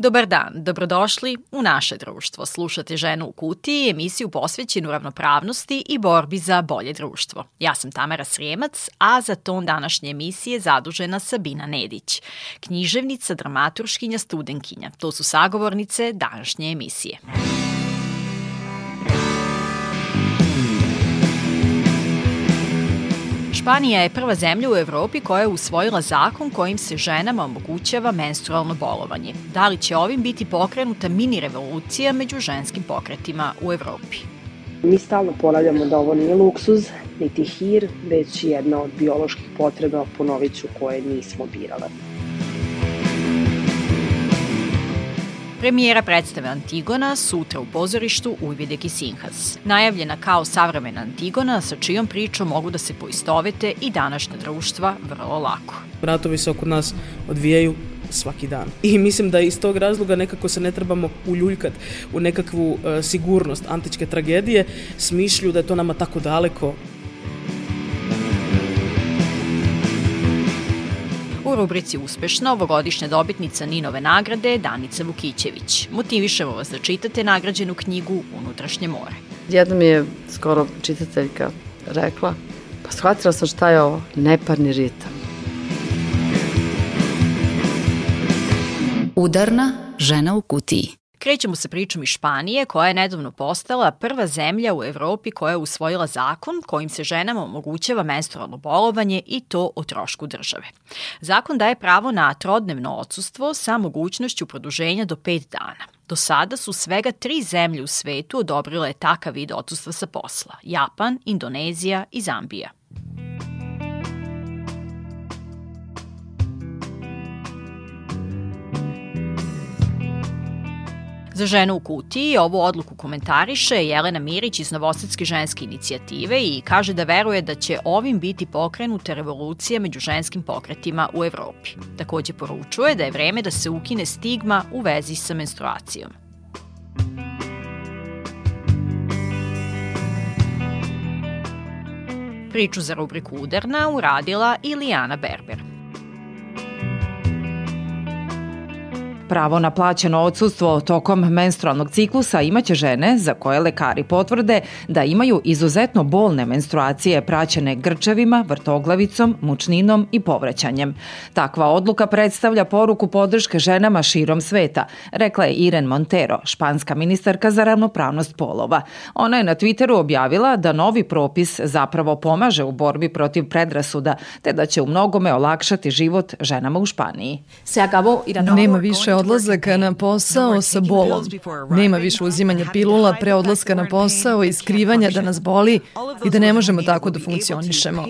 Dobar dan, dobrodošli u naše društvo. Slušate Ženu u kutiji, emisiju posvećenu ravnopravnosti i borbi za bolje društvo. Ja sam Tamara Sremac, a za ton današnje emisije zadužena Sabina Nedić, književnica, dramaturškinja, studentkinja. To su sagovornice današnje emisije. Muzika Španija je prva zemlja u Evropi koja je usvojila zakon kojim se ženama omogućava menstrualno bolovanje. Da li će ovim biti pokrenuta mini revolucija među ženskim pokretima u Evropi? Mi stalno ponavljamo da ovo nije luksuz, niti hir, već jedna od bioloških potreba, ponovit ću, koje nismo birale. Premijera predstave Antigona sutra u pozorištu Ujvidek i Sinhas. Najavljena kao savremena Antigona sa čijom pričom mogu da se poistovete i današnja društva vrlo lako. Ratovi se oko nas odvijaju svaki dan. I mislim da iz tog razloga nekako se ne trebamo uljuljkat u nekakvu uh, sigurnost antičke tragedije, smišlju da je to nama tako daleko rubrici Uspešno ovogodišnja dobitnica Ninove nagrade je Danica Vukićević. Motivišemo vas da čitate nagrađenu knjigu Unutrašnje more. Jedna mi je skoro čitateljka rekla, pa shvatila sam šta je ovo, neparni ritam. Udarna žena u kutiji. Krećemo sa pričom iz Španije, koja je nedavno postala prva zemlja u Evropi koja je usvojila zakon kojim se ženama omogućava menstrualno bolovanje i to o trošku države. Zakon daje pravo na trodnevno odsustvo sa mogućnošću produženja do 5 dana. Do sada su svega tri zemlje u svetu odobrile takav vid odsustva sa posla – Japan, Indonezija i Zambija. Za ženu u kutiji ovu odluku komentariše Jelena Mirić iz Novosadske ženske inicijative i kaže da veruje da će ovim biti pokrenuta revolucija među ženskim pokretima u Evropi. Takođe poručuje da je vreme da se ukine stigma u vezi sa menstruacijom. Priču za rubriku Udarna uradila i Lijana Berber. Pravo na plaćeno odsustvo tokom menstrualnog ciklusa imaće žene za koje lekari potvrde da imaju izuzetno bolne menstruacije praćene grčevima, vrtoglavicom, mučninom i povraćanjem. Takva odluka predstavlja poruku podrške ženama širom sveta, rekla je Iren Montero, španska ministarka za ravnopravnost polova. Ona je na Twitteru objavila da novi propis zapravo pomaže u borbi protiv predrasuda, te da će u mnogome olakšati život ženama u Španiji. Nema više odlazak na posao sa bolom. Nema više uzimanja pilula pre odlaska na posao i skrivanja da nas boli i da ne možemo tako da funkcionišemo.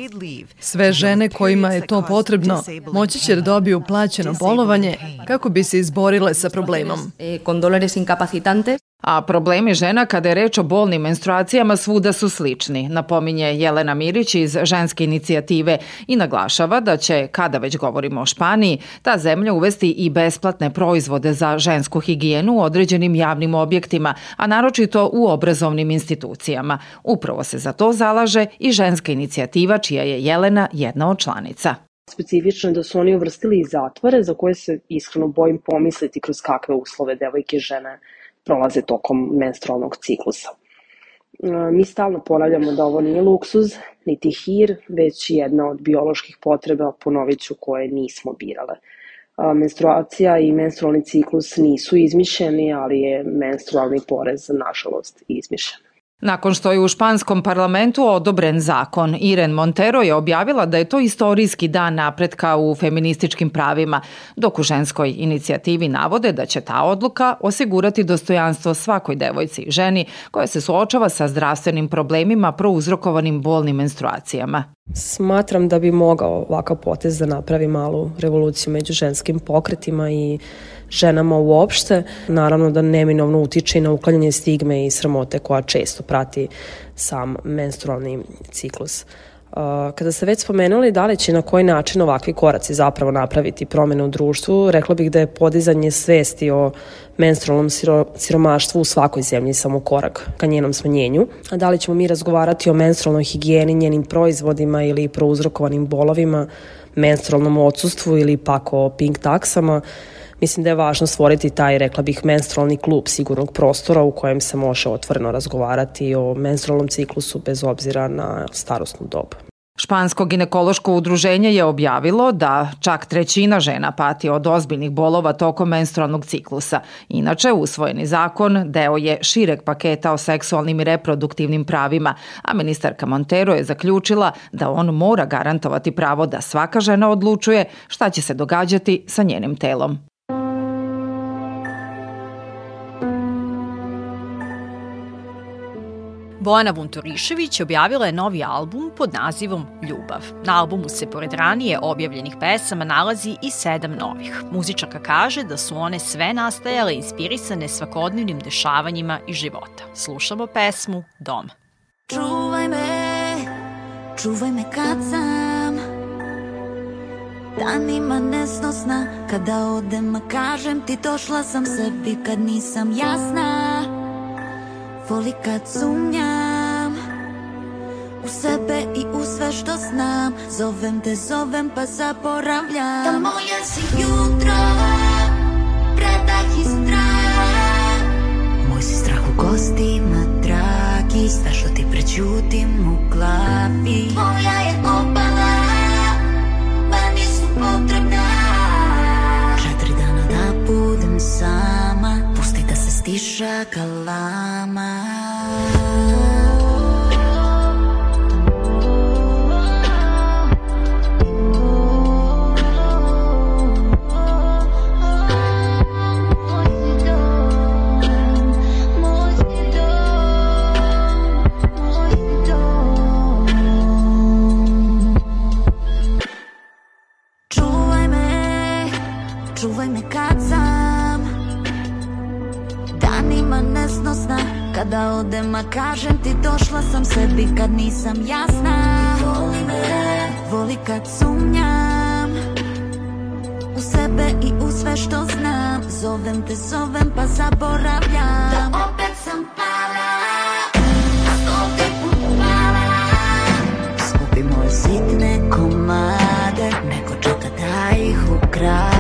Sve žene kojima je to potrebno moći će da dobiju plaćeno bolovanje kako bi se izborile sa problemom. Eh, con dolores incapacitantes A problemi žena kada je reč o bolnim menstruacijama svuda su slični, napominje Jelena Mirić iz ženske inicijative i naglašava da će, kada već govorimo o Španiji, ta zemlja uvesti i besplatne proizvode za žensku higijenu u određenim javnim objektima, a naročito u obrazovnim institucijama. Upravo se za to zalaže i ženska inicijativa čija je Jelena jedna od članica specifično je da su oni uvrstili i zatvore za koje se iskreno bojim pomisliti kroz kakve uslove devojke i žene prolaze tokom menstrualnog ciklusa. E, mi stalno ponavljamo da ovo nije luksuz, niti hir, već jedna od bioloških potreba, ponovit ću, koje nismo birale. E, menstruacija i menstrualni ciklus nisu izmišljeni, ali je menstrualni porez, nažalost, izmišljen. Nakon što je u španskom parlamentu odobren zakon, Iren Montero je objavila da je to istorijski dan napretka u feminističkim pravima, dok u ženskoj inicijativi navode da će ta odluka osigurati dostojanstvo svakoj devojci i ženi koja se suočava sa zdravstvenim problemima prouzrokovanim bolnim menstruacijama. Smatram da bi mogao ovakav potez da napravi malu revoluciju među ženskim pokretima i ženama uopšte. Naravno da neminovno utiče i na uklanjanje stigme i sramote koja često prati sam menstrualni ciklus. Uh, kada ste već spomenuli da li će na koji način ovakvi koraci zapravo napraviti promene u društvu, rekla bih da je podizanje svesti o menstrualnom siro, siromaštvu u svakoj zemlji samo korak ka njenom smanjenju. A da li ćemo mi razgovarati o menstrualnoj higijeni, njenim proizvodima ili prouzrokovanim bolovima, menstrualnom odsustvu ili pak o pink taksama, Mislim da je važno stvoriti taj, rekla bih, menstrualni klub sigurnog prostora u kojem se može otvoreno razgovarati o menstrualnom ciklusu bez obzira na starostnu dobu. Špansko ginekološko udruženje je objavilo da čak trećina žena pati od ozbiljnih bolova tokom menstrualnog ciklusa. Inače, usvojeni zakon deo je šireg paketa o seksualnim i reproduktivnim pravima, a ministarka Montero je zaključila da on mora garantovati pravo da svaka žena odlučuje šta će se događati sa njenim telom. Bojana Vunturišević objavila je novi album pod nazivom Ljubav. Na albumu se pored ranije objavljenih pesama nalazi i sedam novih. Muzičarka kaže da su one sve nastajale inspirisane svakodnevnim dešavanjima i života. Slušamo pesmu Dom. Čuvaj me, čuvaj me kad sam Danima nesnosna, kada odem, kažem ti došla sam sebi kad nisam jasna Voli kad sumnjam u sebe i u sve što znam Zovem te, zovem pa zaboravljam Da moja si jutro, predah i strah Moj si strah u kostima, dragi Sve što ti prećutim u glavi Tvoja je obala, meni su potrebna Četiri dana da budem sama Pusti da se stiša kalama da odem, a kažem ti došla sam sebi kad nisam jasna Voli me, voli kad sumnjam U sebe i u sve što znam Zovem te, zovem pa zaboravljam Da opet sam pala A put pala Skupimo sitne komade Neko čeka da ih ukrade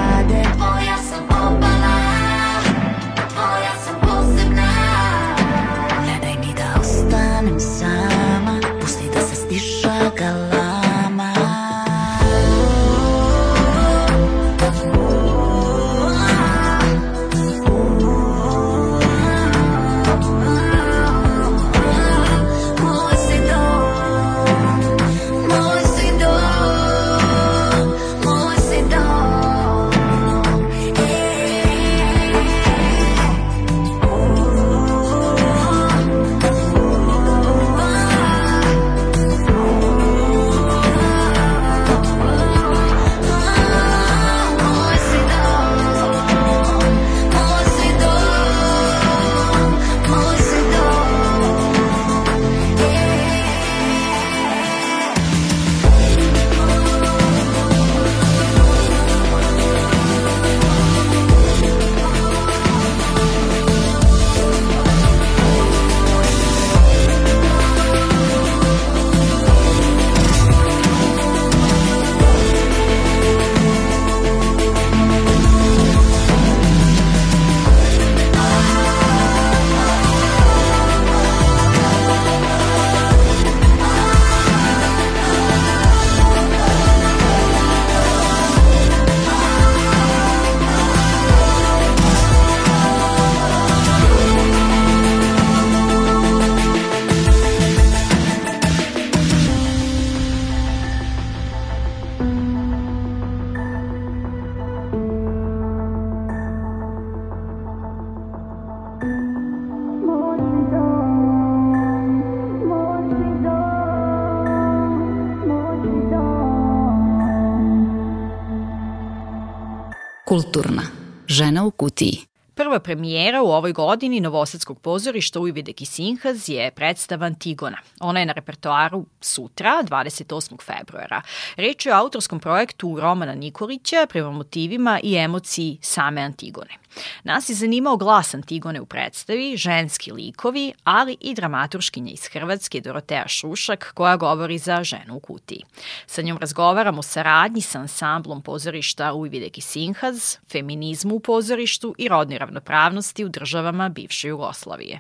u kutiji. Prva premijera u ovoj godini Novosadskog pozorišta Ujvide Kisinhaz je predstava Antigona. Ona je na repertoaru sutra, 28. februara. Reč je o autorskom projektu Romana Nikolića prema motivima i emociji same Antigone. Nas je zanimao glas Antigone u predstavi, ženski likovi, ali i dramaturškinja iz Hrvatske Dorotea Šušak koja govori za ženu u kutiji. Sa njom razgovaram o saradnji sa ansamblom pozorišta Ujvidek i Sinhaz, feminizmu u pozorištu i rodnoj ravnopravnosti u državama bivše Jugoslavije.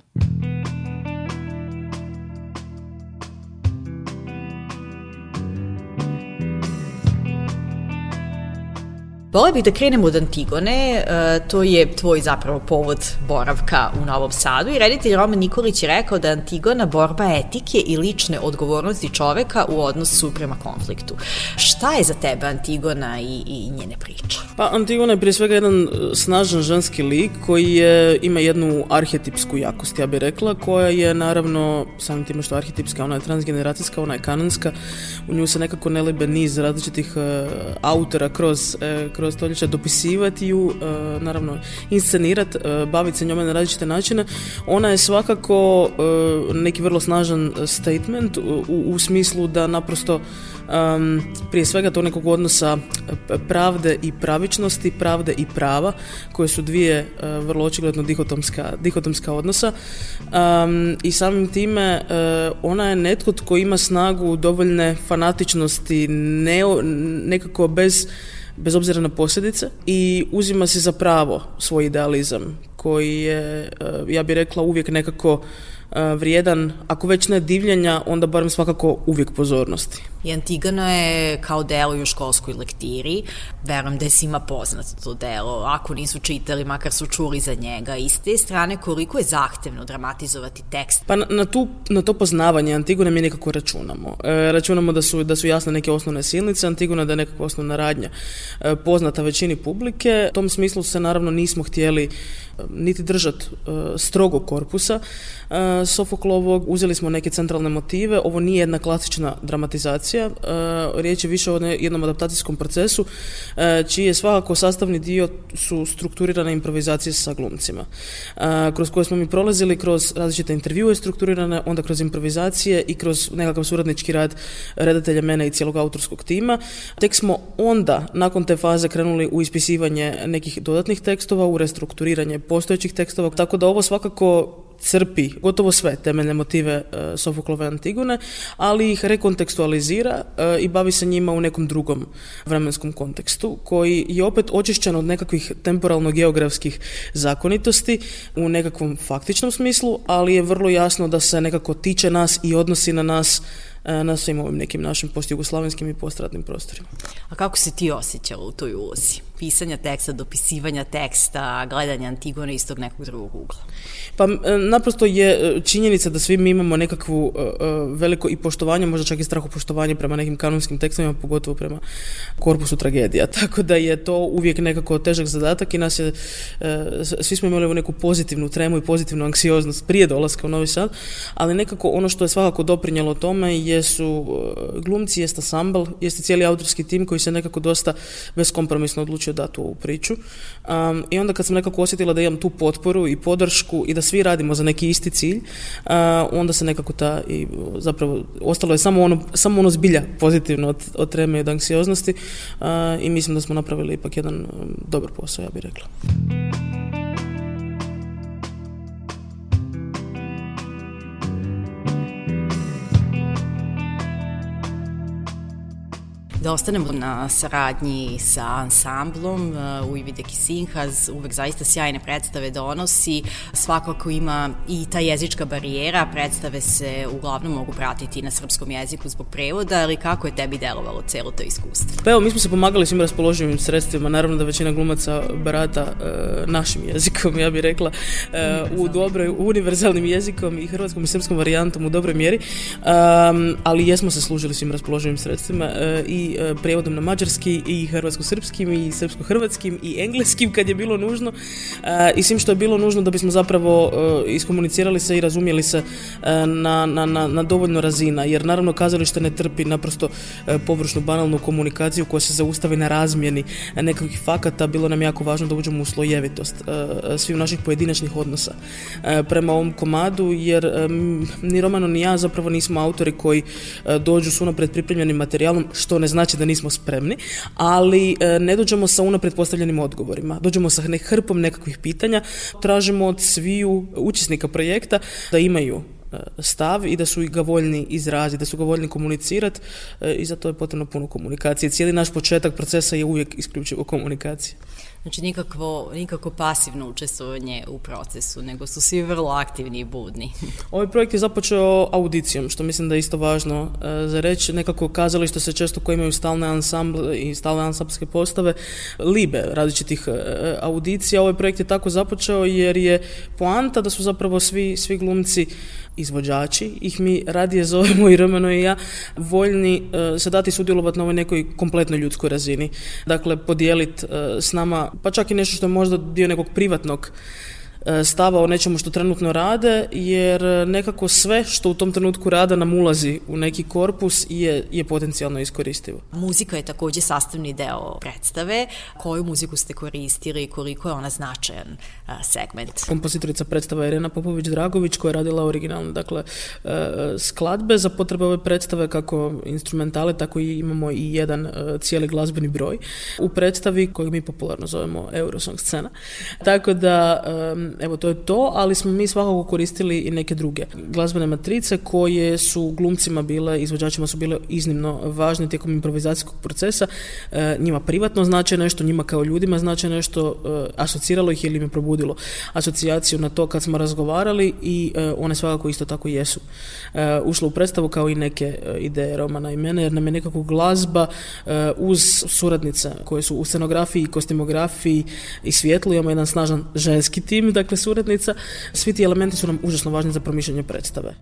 Vola bih da krenemo od Antigone, e, to je tvoj zapravo povod boravka u Novom Sadu i reditelj Roman Nikolić je rekao da Antigona borba etike i lične odgovornosti čoveka u odnosu prema konfliktu. Šta je za tebe Antigona i, i njene priče? Pa Antigona je prije svega jedan e, snažan ženski lik koji je, ima jednu arhetipsku jakost, ja bih rekla, koja je naravno, samim time što je arhetipska, ona je transgeneracijska, ona je kanonska, u nju se nekako ne lebe niz različitih uh, autora kroz, uh, kroz 21. stoljeća dopisivati ju, e, naravno inscenirati, e, baviti se njome na različite načine, ona je svakako e, neki vrlo snažan statement u, u smislu da naprosto um, prije svega to nekog odnosa pravde i pravičnosti, pravde i prava, koje su dvije vrlo očigledno dihotomska, dihotomska odnosa. I samim time ona je netko tko ima snagu dovoljne fanatičnosti, ne, nekako bez bez obzira na posljedice i uzima se za pravo svoj idealizam koji je, eh, ja bih rekla, uvijek nekako vrijedan, ako već ne divljenja, onda barem svakako uvijek pozornosti. I Antigona je kao delo i u školskoj lektiri. Verujem da je svima poznato to delo. Ako nisu čitali, makar su čuli za njega. I s te strane, koliko je zahtevno dramatizovati tekst? Pa na, na, tu, na to poznavanje Antigone mi nekako računamo. E, računamo da su, da su jasne neke osnovne silnice, Antigona da je nekako osnovna radnja e, poznata većini publike. U tom smislu se naravno nismo htjeli niti držati e, strogo korpusa e, Sofoklovog. Uzeli smo neke centralne motive. Ovo nije jedna klasična dramatizacija. E, riječ je više o jednom adaptacijskom procesu čiji je svakako sastavni dio su strukturirane improvizacije sa glumcima. Kroz koje smo mi prolazili, kroz različite intervjue strukturirane, onda kroz improvizacije i kroz nekakav suradnički rad redatelja mene i cijelog autorskog tima. Tek smo onda, nakon te faze, krenuli u ispisivanje nekih dodatnih tekstova, u restrukturiranje postojećih tekstova. Tako da ovo svakako crpi gotovo sve temeljne motive e, Sofoklove Antigone, ali ih rekontekstualizira e, i bavi se njima u nekom drugom vremenskom kontekstu, koji je opet očišćen od nekakvih temporalno-geografskih zakonitosti u nekakvom faktičnom smislu, ali je vrlo jasno da se nekako tiče nas i odnosi na nas e, na svim ovim nekim našim postjugoslavenskim i postratnim prostorima. A kako se ti osjećala u toj ulozi? Pisanja teksta, dopisivanja teksta, gledanja Antigone iz tog nekog drugog ugla? Pa e, naprosto je e, činjenica da svi mi imamo nekakvu e, veliko i poštovanje, možda čak i strahopoštovanje prema nekim kanonskim tekstovima, pogotovo prema korpusu tragedija. Tako da je to uvijek nekako težak zadatak i nas je, svi smo imali neku pozitivnu tremu i pozitivnu anksioznost prije dolaska u Novi Sad, ali nekako ono što je svakako doprinjelo tome jesu glumci, jeste sambal, jeste cijeli autorski tim koji se nekako dosta beskompromisno odlučio dati u ovu priču. I onda kad sam nekako osjetila da imam tu potporu i podršku, podršku i da svi radimo za neki isti cilj, onda se nekako ta i zapravo ostalo je samo ono, samo ono zbilja pozitivno od, od treme i od anksioznosti i mislim da smo napravili ipak jedan um, dobar posao, ja bih rekla. da ostanemo na saradnji sa ansamblom uh, u Ivideki Sinhaz, uvek zaista sjajne predstave donosi, svakako ima i ta jezička barijera, predstave se uglavnom mogu pratiti na srpskom jeziku zbog prevoda, ali kako je tebi delovalo celo to iskustvo? Pa evo, mi smo se pomagali svim raspoloživim sredstvima, naravno da većina glumaca barata e, našim jezikom, ja bih rekla, e, u dobroj, univerzalnim jezikom i hrvatskom i srpskom varijantom u dobroj mjeri, um, ali jesmo se služili svim raspoloživim sredstvima e, i E, prevodom na mađarski i hrvatsko-srpskim i srpsko-hrvatskim i engleskim kad je bilo nužno i svim što je bilo nužno da bismo zapravo e, iskomunicirali se i razumjeli se e, na, na, na, na dovoljno razina jer naravno kazalište ne trpi naprosto površnu banalnu komunikaciju koja se zaustavi na razmjeni nekakvih fakata bilo nam jako važno da uđemo u slojevitost svih naših pojedinačnih odnosa prema ovom komadu jer ni Romano ni ja zapravo nismo autori koji dođu s unaprijed pripremljenim materijalom što ne znači znači da nismo spremni, ali e, ne dođemo sa unapred postavljenim odgovorima. Dođemo sa nek hrpom nekakvih pitanja, tražimo od sviju učesnika projekta da imaju e, stav i da su ga voljni izraziti, da su ga voljni komunicirati e, i za to je potrebno puno komunikacije. Cijeli naš početak procesa je uvijek isključivo komunikacija. Znači nikakvo, nikako pasivno učestvovanje u procesu, nego su svi vrlo aktivni i budni. Ovaj projekt je započeo audicijom, što mislim da je isto važno e, za reći. Nekako kazalište se često koji imaju stalne ansamble i stalne ansamblske postave libe različitih e, audicija. Ovaj projekt je tako započeo jer je poanta da su zapravo svi, svi glumci izvođači, ih mi radije zovemo i Romano i ja, voljni e, se dati sudjelovati na ovoj nekoj kompletno ljudskoj razini. Dakle, podijeliti e, eh, s nama, pa čak i nešto što je možda dio nekog privatnog E, stava o nečemu što trenutno rade, jer e, nekako sve što u tom trenutku rada nam ulazi u neki korpus i je, je potencijalno iskoristivo. Muzika je takođe sastavni deo predstave. Koju muziku ste koristili i koliko je ona značajan e, segment? Kompozitorica predstava Irena Popović-Dragović koja je radila originalno dakle, skladbe za potrebe ove predstave kako instrumentale, tako i imamo i jedan cijeli glazbeni broj u predstavi koju mi popularno zovemo Eurosong scena. Tako da um, evo to je to, ali smo mi svakako koristili i neke druge glazbene matrice koje su glumcima bile, izvođačima su bile iznimno važne tijekom improvizacijskog procesa. E, njima privatno znače nešto, njima kao ljudima znače nešto, e, asociralo ih ili im je probudilo asocijaciju na to kad smo razgovarali i e, one svakako isto tako jesu. E, ušlo u predstavu kao i neke e, ideje Romana i mene, jer nam je nekako glazba e, uz suradnice koje su u scenografiji i kostimografiji i svjetlu, imamo jedan snažan ženski tim, dakle suradnica, svi ti elementi su nam užasno važni za promišljanje predstave.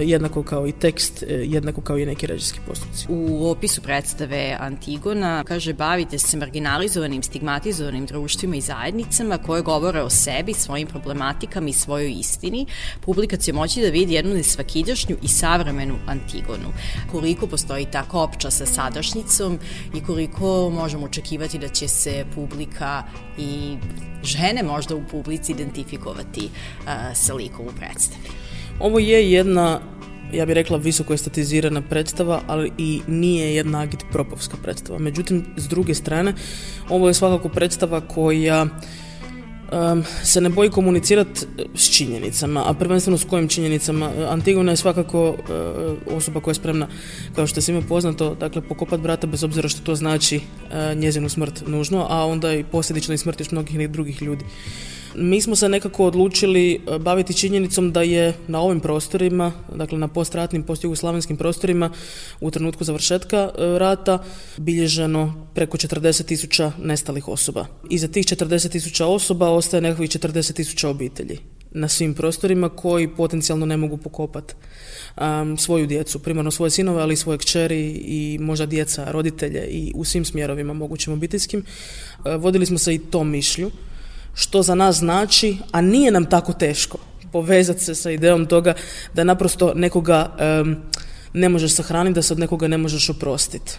E, jednako kao i tekst, e, jednako kao i neki režijski postupci. U opisu predstave Antigona kaže bavite se marginalizovanim, stigmatizovanim društvima i zajednicama koje govore o sebi, svojim problematikama i svojoj istini. Publika će moći da vidi jednu nesvakidašnju i savremenu Antigonu. Koliko postoji ta kopča sa sadašnjicom i koliko možemo očekivati da će se publika i žene možda u publici identifikovati uh, sa likom u predstavi. Ovo je jedna, ja bih rekla, visoko estetizirana predstava, ali i nije jedna agitpropovska predstava. Međutim, s druge strane, ovo je svakako predstava koja um, se ne boji komunicirati s činjenicama, a prvenstveno s kojim činjenicama. Antigona je svakako uh, osoba koja je spremna, kao što je svima poznato, dakle, pokopat brata bez obzira što to znači uh, njezinu smrt nužno, a onda i posljedično i smrt još mnogih drugih ljudi. Mi smo se nekako odlučili eh, baviti činjenicom da je na ovim prostorima, dakle na postratnim, postjugoslavenskim prostorima u trenutku završetka eh, rata bilježeno preko 40 tisuća nestalih osoba. I za tih 40 tisuća osoba ostaje nekakvih 40 tisuća obitelji na svim prostorima koji potencijalno ne mogu pokopati um, ehm, svoju djecu, primarno svoje sinove, ali i svoje kćeri i možda djeca, roditelje i u svim smjerovima mogućim obiteljskim. Eh, vodili smo se i tom mišlju što za nas znači, a nije nam tako teško povezati se sa idejom toga da naprosto nekoga um, ne možeš sahraniti, da se od nekoga ne možeš oprostiti.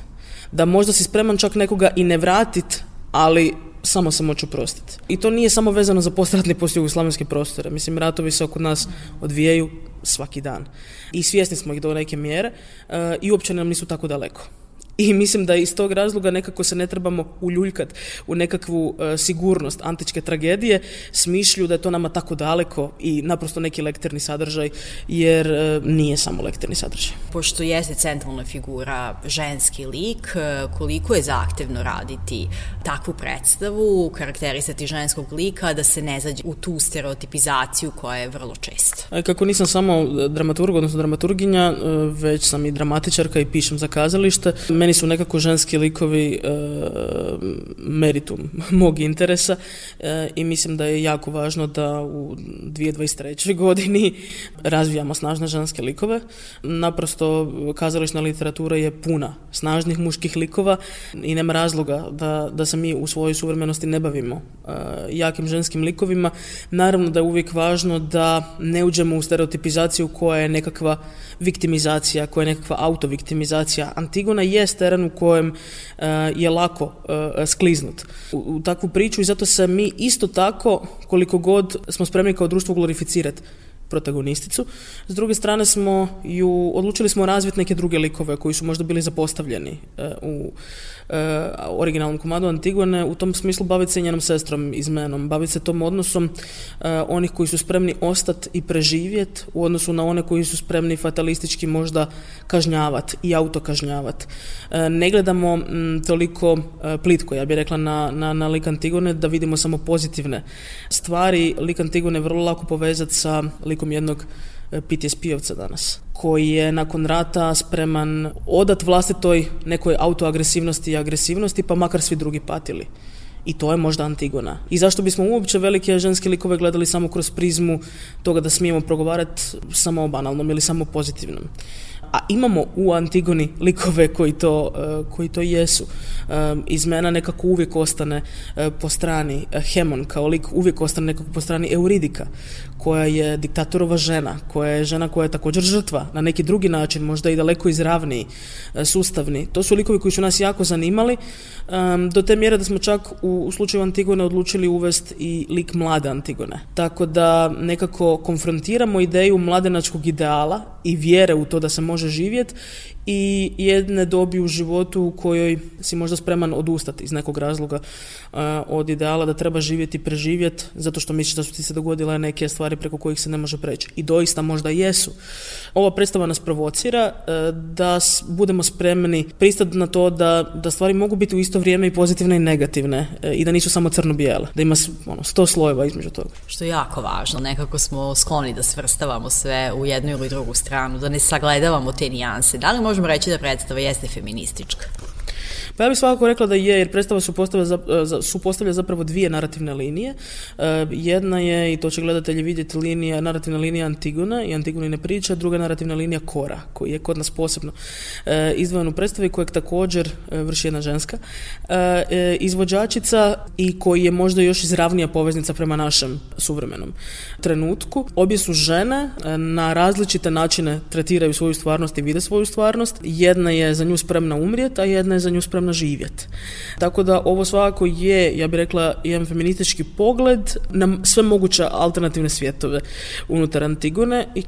Da možda si spreman čak nekoga i ne vratit, ali samo se moći oprostiti. I to nije samo vezano za postratni post jugoslavenske prostore. Mislim, ratovi se oko nas odvijaju svaki dan. I svjesni smo ih do neke mjere uh, i uopće nam nisu tako daleko. I mislim da iz tog razloga nekako se ne trebamo uljuljkat u nekakvu uh, sigurnost antičke tragedije smišlju da je to nama tako daleko i naprosto neki lekterni sadržaj jer uh, nije samo lekterni sadržaj. Pošto jeste centralna figura ženski lik, e, koliko je zahtevno raditi takvu predstavu, karakterisati ženskog lika da se ne zađe u tu stereotipizaciju koja je vrlo česta. Kako nisam samo dramaturg, odnosno dramaturginja, već sam i dramatičarka i pišem za kazalište, meni su nekako ženski likovi e, meritum mog interesa e, i mislim da je jako važno da u 2023. godini razvijamo snažne ženske likove. Naprosto kazališna literatura je puna snažnih muških likova i nema razloga da, da se mi u svojoj suvremenosti ne bavimo e, jakim ženskim likovima. Naravno da je uvijek važno da ne uđemo u stereotipizaciju koja je nekakva viktimizacija, koja je nekakva autoviktimizacija. Antigona je teren u kojem uh, je lako uh, skliznut u, u takvu priču i zato se mi isto tako, koliko god smo spremni kao društvo glorificirati, protagonisticu. S druge strane smo ju, odlučili smo razviti neke druge likove koji su možda bili zapostavljeni e, u e, originalnom komadu Antigone, u tom smislu baviti se njenom sestrom izmenom, baviti se tom odnosom e, onih koji su spremni ostati i preživjet u odnosu na one koji su spremni fatalistički možda kažnjavati i autokažnjavati. E, ne gledamo m, mm, toliko plitko, ja bih rekla, na, na, na lik Antigone da vidimo samo pozitivne stvari. Lik Antigone vrlo lako povezati sa likom odlikom jednog e, PTSP-ovca danas, koji je nakon rata spreman odat vlastitoj nekoj autoagresivnosti i agresivnosti, pa makar svi drugi patili. I to je možda Antigona. I zašto bismo uopće velike ženske likove gledali samo kroz prizmu toga da smijemo progovarati samo o banalnom ili samo pozitivnom. A imamo u Antigoni likove koji to, e, koji to jesu. E, iz mena nekako uvijek ostane po strani Hemon kao lik, uvijek ostane nekako po strani Euridika, koja je diktatorova žena, koja je žena koja je također žrtva, na neki drugi način, možda i daleko izravniji, e, sustavni. To su likovi koji su nas jako zanimali, e, do te mjere da smo čak u slučaju Antigone odlučili uvesti i lik mlade Antigone. Tako da nekako konfrontiramo ideju mladenačkog ideala i vjere u to da se može živjeti i jedne dobi u životu u kojoj si možda spreman odustati iz nekog razloga od ideala da treba živjeti i preživjeti zato što misliš da su ti se dogodile neke stvari preko kojih se ne može preći. I doista možda jesu. Ova predstava nas provocira da budemo spremni pristati na to da, da stvari mogu biti u isto vrijeme i pozitivne i negativne e, i da nisu samo crno-bijele. Da ima ono, sto slojeva između toga. Što je jako važno. Nekako smo skloni da svrstavamo sve u jednu ili drugu stranu, da ne sagledavamo te nijanse. Da li možda možemo reći da predstava jeste feministička. Pa ja bih svakako rekla da je, jer predstava supostavlja, za, e, supostavlja zapravo dvije narativne linije. E, jedna je, i to će gledatelji vidjeti, linija, narativna linija Antigona i Antigonine priče, druga narativna linija Kora, koji je kod nas posebno e, izdvojen u predstavi, kojeg također vrši jedna ženska izvođačica i koji je možda još izravnija poveznica prema našem suvremenom trenutku. Obje su žene, na različite načine tretiraju svoju stvarnost i vide svoju stvarnost. Jedna je za nju spremna umrijeti, a jedna je za nju spremna stvarno živjeti. Tako da ovo svakako je, ja bih rekla, jedan feministički pogled na sve moguće alternativne svjetove unutar Antigone i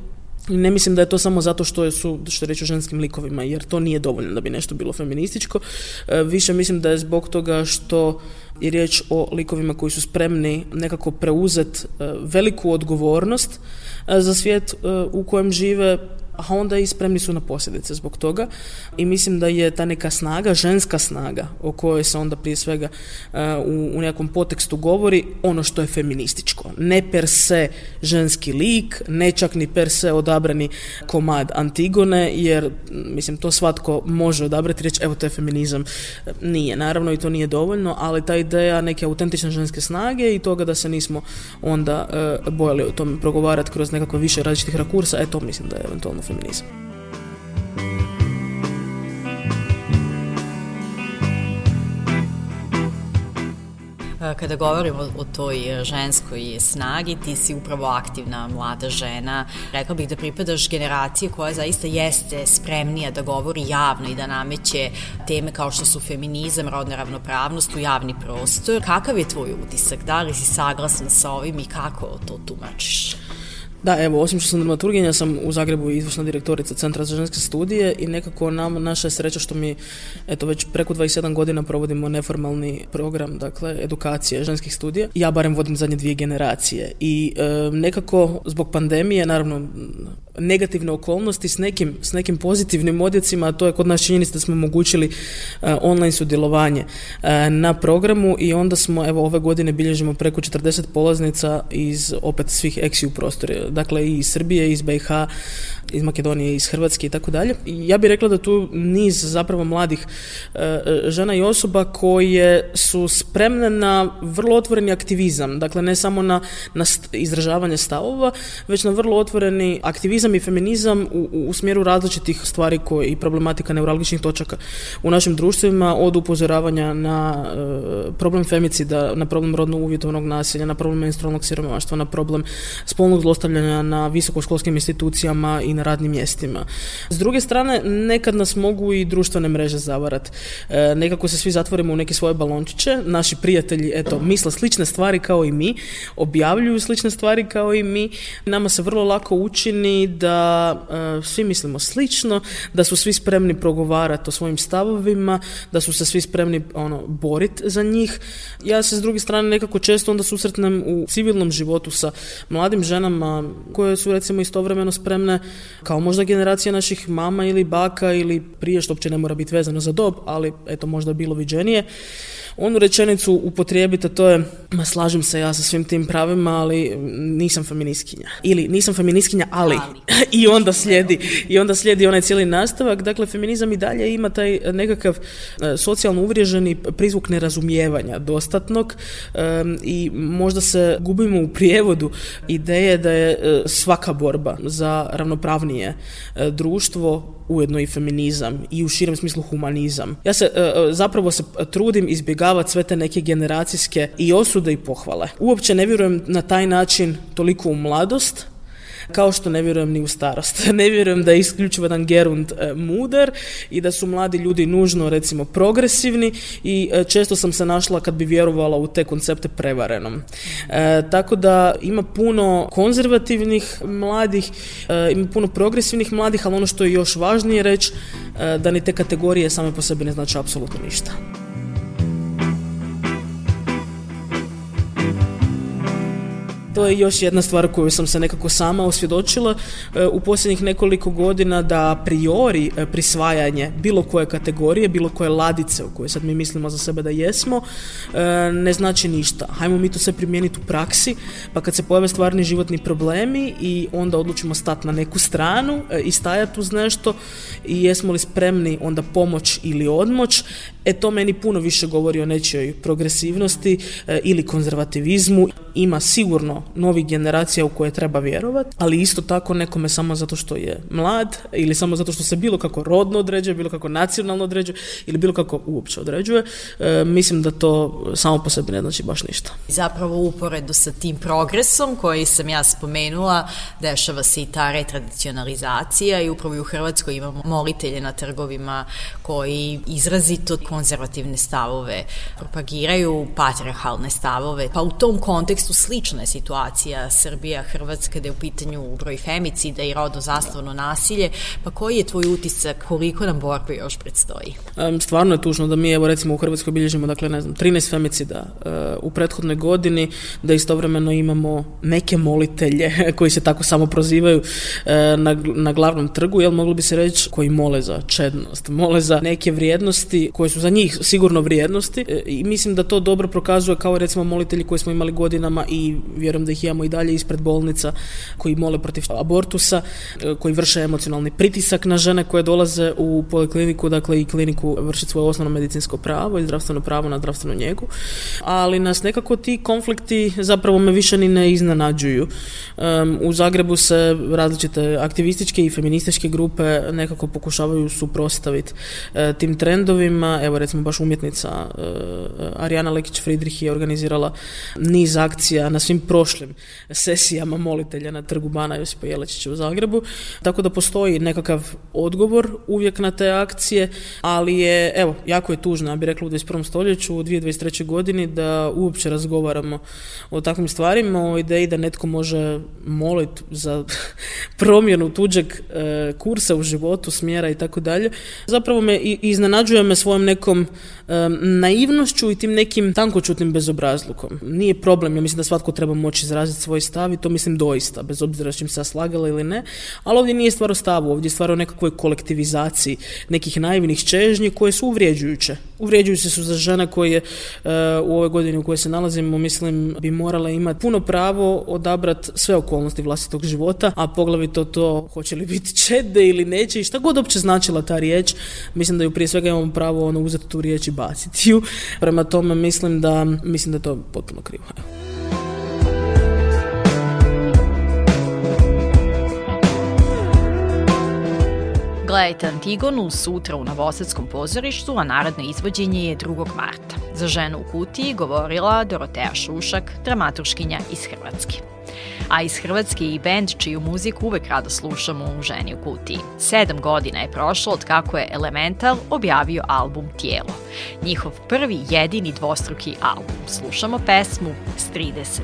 ne mislim da je to samo zato što su, što reći o ženskim likovima, jer to nije dovoljno da bi nešto bilo feminističko. E, više mislim da je zbog toga što je riječ o likovima koji su spremni nekako preuzet e, veliku odgovornost e, za svijet u kojem žive a onda i spremni su na posljedice zbog toga i mislim da je ta neka snaga, ženska snaga o kojoj se onda prije svega uh, u, u nekom potekstu govori ono što je feminističko. Ne per se ženski lik, ne čak ni per se odabrani komad Antigone, jer mm, mislim to svatko može odabrati reći evo to je feminizam. Nije, naravno i to nije dovoljno, ali ta ideja neke autentične ženske snage i toga da se nismo onda uh, bojali o tome progovarati kroz nekakve više različitih rakursa, e to mislim da je eventualno feminizam. E, kada govorimo o toj e, ženskoj snagi, ti si upravo aktivna mlada žena. Rekla bih da pripadaš generaciji koja zaista jeste spremnija da govori javno i da nameće teme kao što su feminizam, rodna ravnopravnost u javni prostor. Kakav je tvoj utisak? Da li si saglasna sa ovim i kako to tumačiš? Da, evo, osim što sam dramaturginja, sam u Zagrebu izvršna direktorica Centra za ženske studije i nekako nam, naša je sreća što mi, eto, već preko 27 godina provodimo neformalni program, dakle, edukacije ženskih studija. Ja barem vodim zadnje dvije generacije i e, nekako, zbog pandemije, naravno, negativne okolnosti s nekim, s nekim pozitivnim odjecima, a to je kod nas činjenica da smo omogućili uh, online sudjelovanje uh, na programu i onda smo, evo, ove godine bilježimo preko 40 polaznica iz opet svih eksiju prostora, dakle i iz Srbije, iz BiH, iz Makedonije, iz Hrvatske i tako dalje. Ja bih rekla da tu niz zapravo mladih e, e, žena i osoba koje su spremne na vrlo otvoreni aktivizam, dakle ne samo na, na izražavanje stavova, već na vrlo otvoreni aktivizam i feminizam u, u smjeru različitih stvari koje i problematika neuralgičnih točaka u našim društvima, od upozoravanja na e, problem femicida, na problem rodno uvjetovanog nasilja, na problem menstrualnog siromaštva, na problem spolnog zlostavljanja na visokoškolskim institucijama i na radnim mjestima. S druge strane, nekad nas mogu i društvene mreže zavarat. E, nekako se svi zatvorimo u neke svoje balončiće. Naši prijatelji, eto, misle slične stvari kao i mi, objavljuju slične stvari kao i mi. Nama se vrlo lako učini da e, svi mislimo slično, da su svi spremni progovarati o svojim stavovima, da su se svi spremni ono, boriti za njih. Ja se s druge strane nekako često onda susretnem u civilnom životu sa mladim ženama koje su recimo istovremeno spremne kao možda generacija naših mama ili baka ili prije što uopće ne mora biti vezano za dob, ali eto možda bilo viđenije onu rečenicu upotrijebiti, to je ma slažem se ja sa svim tim pravima, ali nisam feminiskinja. Ili nisam feminiskinja, ali. ali. I onda slijedi i onda slijedi onaj cijeli nastavak. Dakle, feminizam i dalje ima taj nekakav e, socijalno uvriježeni prizvuk nerazumijevanja dostatnog um, i možda se gubimo u prijevodu ideje da je e, svaka borba za ravnopravnije društvo ujedno i feminizam i u širem smislu humanizam. Ja se e, e, zapravo se e, trudim izbjegavati sve te neke generacijske i osude i pohvale. Uopće ne vjerujem na taj način toliko u mladost, Kao što ne vjerujem ni u starost. Ne vjerujem da je isključivo jedan gerund e, mudar i da su mladi ljudi nužno recimo progresivni i e, često sam se našla kad bi vjerovala u te koncepte prevarenom. E, tako da ima puno konzervativnih mladih, e, ima puno progresivnih mladih, ali ono što je još važnije reći, e, da ni te kategorije same po sebi ne znači apsolutno ništa. to je još jedna stvar koju sam se nekako sama osvjedočila e, u posljednjih nekoliko godina da a priori e, prisvajanje bilo koje kategorije, bilo koje ladice u kojoj sad mi mislimo za sebe da jesmo, e, ne znači ništa. Hajmo mi to sve primijeniti u praksi, pa kad se pojave stvarni životni problemi i onda odlučimo stati na neku stranu i stajati uz nešto i jesmo li spremni onda pomoć ili odmoć, e to meni puno više govori o nečijoj progresivnosti ili konzervativizmu. Ima sigurno novih generacija u koje treba vjerovati, ali isto tako nekome samo zato što je mlad ili samo zato što se bilo kako rodno određuje, bilo kako nacionalno određuje ili bilo kako uopće određuje, e, mislim da to samo po sebi ne znači baš ništa. Zapravo uporedu sa tim progresom koji sam ja spomenula, dešava se i ta retradicionalizacija i upravo i u Hrvatskoj imamo molitelje na trgovima koji izrazito konzervativne stavove propagiraju, patriarhalne stavove, pa u tom kontekstu slična je situacija situacija Srbija, Hrvatska, da je u pitanju broj femicida i rodno zastavno nasilje, pa koji je tvoj utisak, koliko nam borbe još predstoji? Stvarno je tužno da mi, evo recimo u Hrvatskoj bilježimo, dakle, ne znam, 13 femicida e, u prethodnoj godini, da istovremeno imamo neke molitelje koji se tako samo prozivaju e, na, na glavnom trgu, jel moglo bi se reći koji mole za čednost, mole za neke vrijednosti koje su za njih sigurno vrijednosti e, i mislim da to dobro prokazuje kao recimo molitelji koje smo imali godinama i vjerujem da ih imamo i dalje ispred bolnica koji mole protiv abortusa, e, koji vrše emocionalni pritisak na žene koje dolaze u polikliniku, dakle i kliniku vrši svoje osnovno medicinsko pravo i zdravstveno pravo na zdravstvenu njegu, ali nas nekako ti konflikti zapravo me više ni ne iznenađuju. Um, u Zagrebu se različite aktivističke i feminističke grupe nekako pokušavaju suprostaviti e, tim trendovima. Evo recimo baš umjetnica e, Arijana Lekić-Fridrih je organizirala niz akcija na svim prošlim prošlim sesijama molitelja na trgu Bana Josipa Jelačića u Zagrebu. Tako da postoji nekakav odgovor uvijek na te akcije, ali je, evo, jako je tužno, ja bih rekla u 21. stoljeću, u 2023. godini da uopće razgovaramo o takvim stvarima, o ideji da netko može moliti za promjenu tuđeg e, kursa u životu, smjera i tako dalje. Zapravo me iznenađuje me svojom nekom e, naivnošću i tim nekim tankočutnim bezobrazlukom. Nije problem, ja mislim da svatko treba moći moći izraziti svoj stav i to mislim doista, bez obzira što čim se slagala ili ne, ali ovdje nije stvar o stavu, ovdje je stvar o nekakvoj kolektivizaciji nekih naivnih čežnji koje su uvrijeđujuće. Uvrijeđujuće su za žene koje uh, u ovoj godini u kojoj se nalazimo, mislim, bi morala imati puno pravo odabrati sve okolnosti vlastitog života, a poglavito to hoće li biti čede ili neće i šta god opće značila ta riječ, mislim da ju prije svega imamo pravo ono, uzeti tu riječ i baciti ju. Prema tome mislim da, mislim da to potpuno krivo. Bila je Tantigonu sutra u Novosadskom pozorištu, a narodno izvođenje je 2. marta. Za ženu u kutiji govorila Dorotea Šušak, dramaturškinja iz Hrvatske a iz Hrvatske i bend čiju muziku uvek rado slušamo u Ženi u kutiji. Sedam godina je prošlo od kako je Elemental objavio album Tijelo. Njihov prvi jedini dvostruki album. Slušamo pesmu s 30.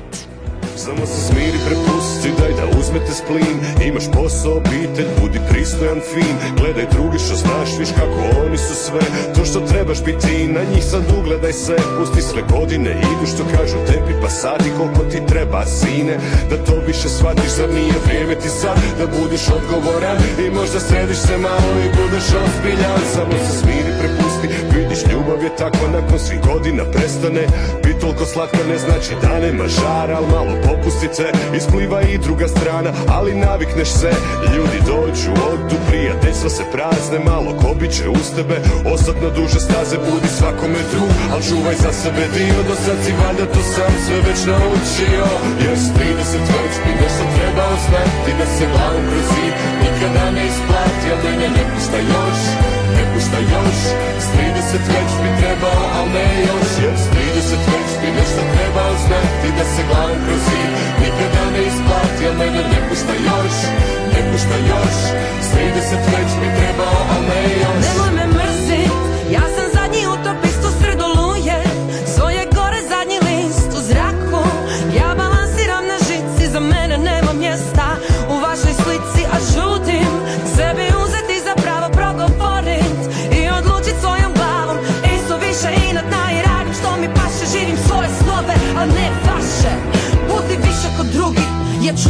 Samo se smiri, prepusti, daj da uzmete splin Imaš posao, obitelj, budi pristojan, fin Gledaj drugi što znaš, viš kako oni su sve To što trebaš biti, na njih sad ugledaj se Pusti sve godine, idu što kažu tebi Pa sadi koliko ti treba, sine Da to više shvatiš, zar nije vrijeme ti sad Da budiš odgovoran i možda središ se malo I budeš ozbiljan Samo se smiri, prepusti, vidiš ljubav je tako nakon svih godina prestane Pitol toliko slatka ne znači da nema žara Al malo popustit ispliva i druga strana Ali navikneš se, ljudi dođu odu Prijateljstva se prazne, malo ko biće uz tebe Ostat na duže staze, budi svakome drug Al čuvaj za sebe dio, do sad si valjda to sam sve već naučio Jes s 30 već bi nešto trebao znati Da se glavom kroz zid nikada ne isplati, ali da ne ne pušta još šta još S 30 već bi trebao, al ne još Jer s 30 već bi nešto trebao znati Da se glavom kroz zid nikada ne isplati Al mene ne pušta još, ne pušta još S 30 već bi trebao, al ne još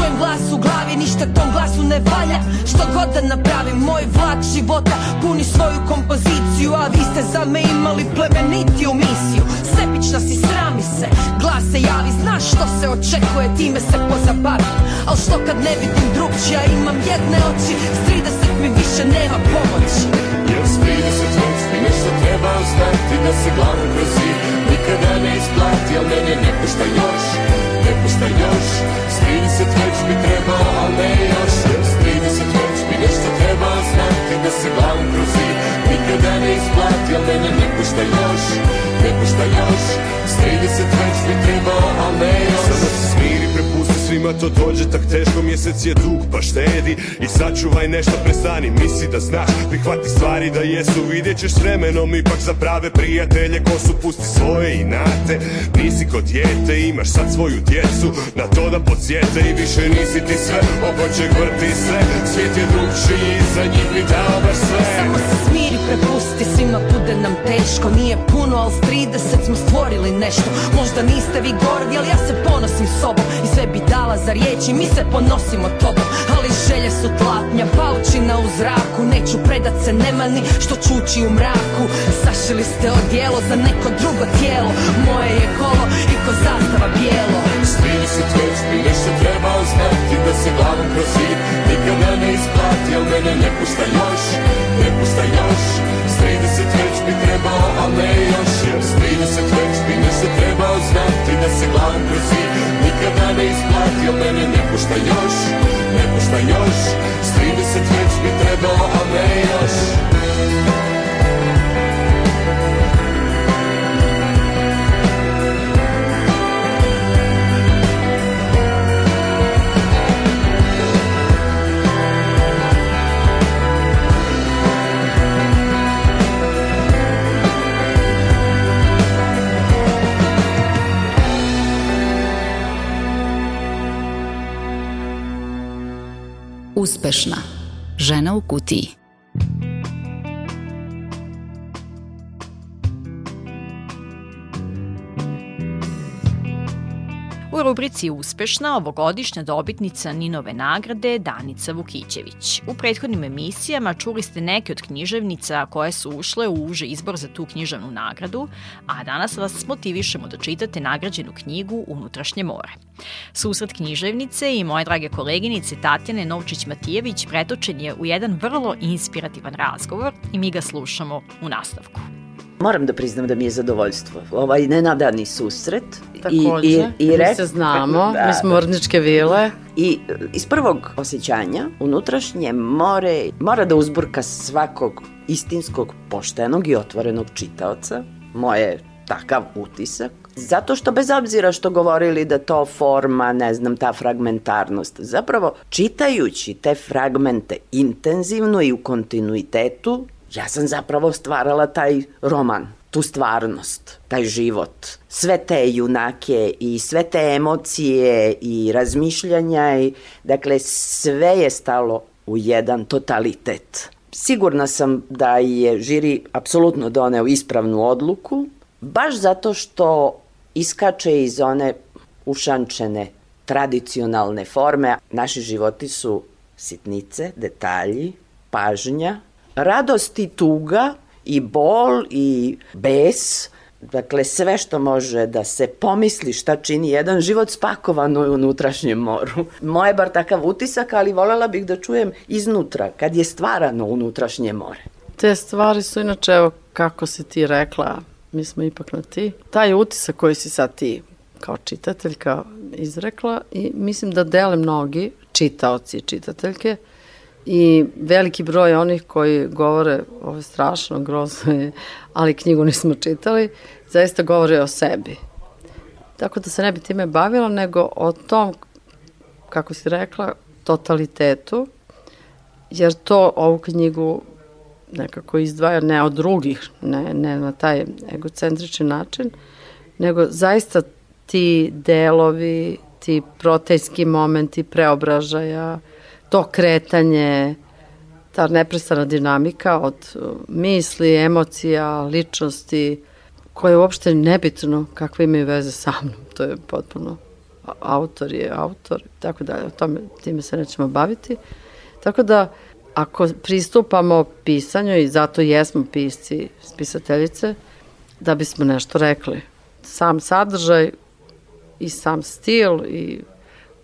čujem glas u glavi, ništa tom glasu ne valja Što god da napravim, moj vlak života puni svoju kompoziciju A vi ste za me imali plemenitiju misiju Sebična si, srami se, glas se javi Znaš što se očekuje, time se pozabavim Al što kad ne vidim drugčija, imam jedne oči S 30 mi više nema pomoći Jer s 30 vrsti nešto treba ostati Da se glavno kroz nikada ne isplati Al mene ne pušta još ne puštaj još S 30 već mi treba, al ne još Jer s 30 već mi nešto treba znati Da se glavom krozi, nikada ne isplati Al mene ne puštaj još, ne puštaj još S 30 već bi trebao, al ne još Sada se smiri, prepusti svima to dođe tak teško Mjesec je dug pa štedi i sačuvaj nešto prestani Misli da znaš, prihvati stvari da jesu Vidjet ćeš vremenom ipak za prave prijatelje Ko su pusti svoje nate Nisi kod djete, imaš sad svoju djecu Na to da podsjete i više nisi ti sve Oko će vrti sve, svijet je drugčiji Za njih bi dao baš sve Samo se smiri, prepusti svima, bude nam teško Nije puno, al s 30 smo stvorili ne nešto Možda niste vi gordi, ali ja se ponosim sobom I sve bi dala za riječi, mi se ponosimo tobom Ali želje su tlapnja, paučina u zraku Neću predat se nemani, što čuči u mraku Sašili ste odjelo za neko drugo tijelo Moje je kolo i ko zastava bijelo S se već bi nešto trebao znati Da se glavom kroz zid nikada ne isplati Al mene ne pušta još, ne pušta još bi trebao, a ne još Jer s 30 da već bi nešto trebao znati Da se glan grozi, nikada da ne isplati Al mene ne pušta još, ne pušta još S 30 već bi trebao, a ne još uspešna. Žena u kutiji. rubrici Uspešna ovogodišnja dobitnica Ninove nagrade Danica Vukićević. U prethodnim emisijama čuli ste neke od književnica koje su ušle u uži izbor za tu književnu nagradu, a danas vas motivišemo da čitate nagrađenu knjigu Unutrašnje more. Susret književnice i moje drage koleginice Tatjane Novčić-Matijević pretočen je u jedan vrlo inspirativan razgovor i mi ga slušamo u nastavku moram da priznam da mi je zadovoljstvo. Ovaj nenadani susret. Takođe, i, i, i rek... mi se znamo, da, mi smo orničke da. vile. I e, iz prvog osjećanja, unutrašnje more mora da uzburka svakog istinskog, poštenog i otvorenog čitaoca. Moje takav utisak. Zato što bez obzira što govorili da to forma, ne znam, ta fragmentarnost, zapravo čitajući te fragmente intenzivno i u kontinuitetu, ja sam zapravo stvarala taj roman, tu stvarnost, taj život. Sve te junake i sve te emocije i razmišljanja, i, dakle sve je stalo u jedan totalitet. Sigurna sam da je žiri apsolutno doneo ispravnu odluku, baš zato što iskače iz one ušančene tradicionalne forme. Naši životi su sitnice, detalji, pažnja, Radost i tuga i bol i bes, dakle sve što može da se pomisli šta čini jedan život spakovan je u unutrašnjem moru. Moje bar takav utisak, ali volela bih da čujem iznutra, kad je stvarano unutrašnje more. Te stvari su inače, evo kako si ti rekla, mi smo ipak na ti, taj utisak koji si sad ti kao čitateljka izrekla i mislim da dele mnogi čitaoci i čitateljke, i veliki broj onih koji govore, ovo je strašno, grozno je, ali knjigu nismo čitali, zaista govore o sebi. Tako da se ne bi time bavila, nego o tom, kako si rekla, totalitetu, jer to ovu knjigu nekako izdvaja ne od drugih, ne, ne na taj egocentrični način, nego zaista ti delovi, ti protejski momenti preobražaja, uh, to kretanje, ta neprestana dinamika od uh, misli, emocija, ličnosti, koje je uopšte nebitno kakve imaju veze sa mnom. To je potpuno autor je autor, tako da o tome, time se nećemo baviti. Tako da, ako pristupamo pisanju i zato jesmo pisci, spisateljice, da bismo nešto rekli. Sam sadržaj i sam stil i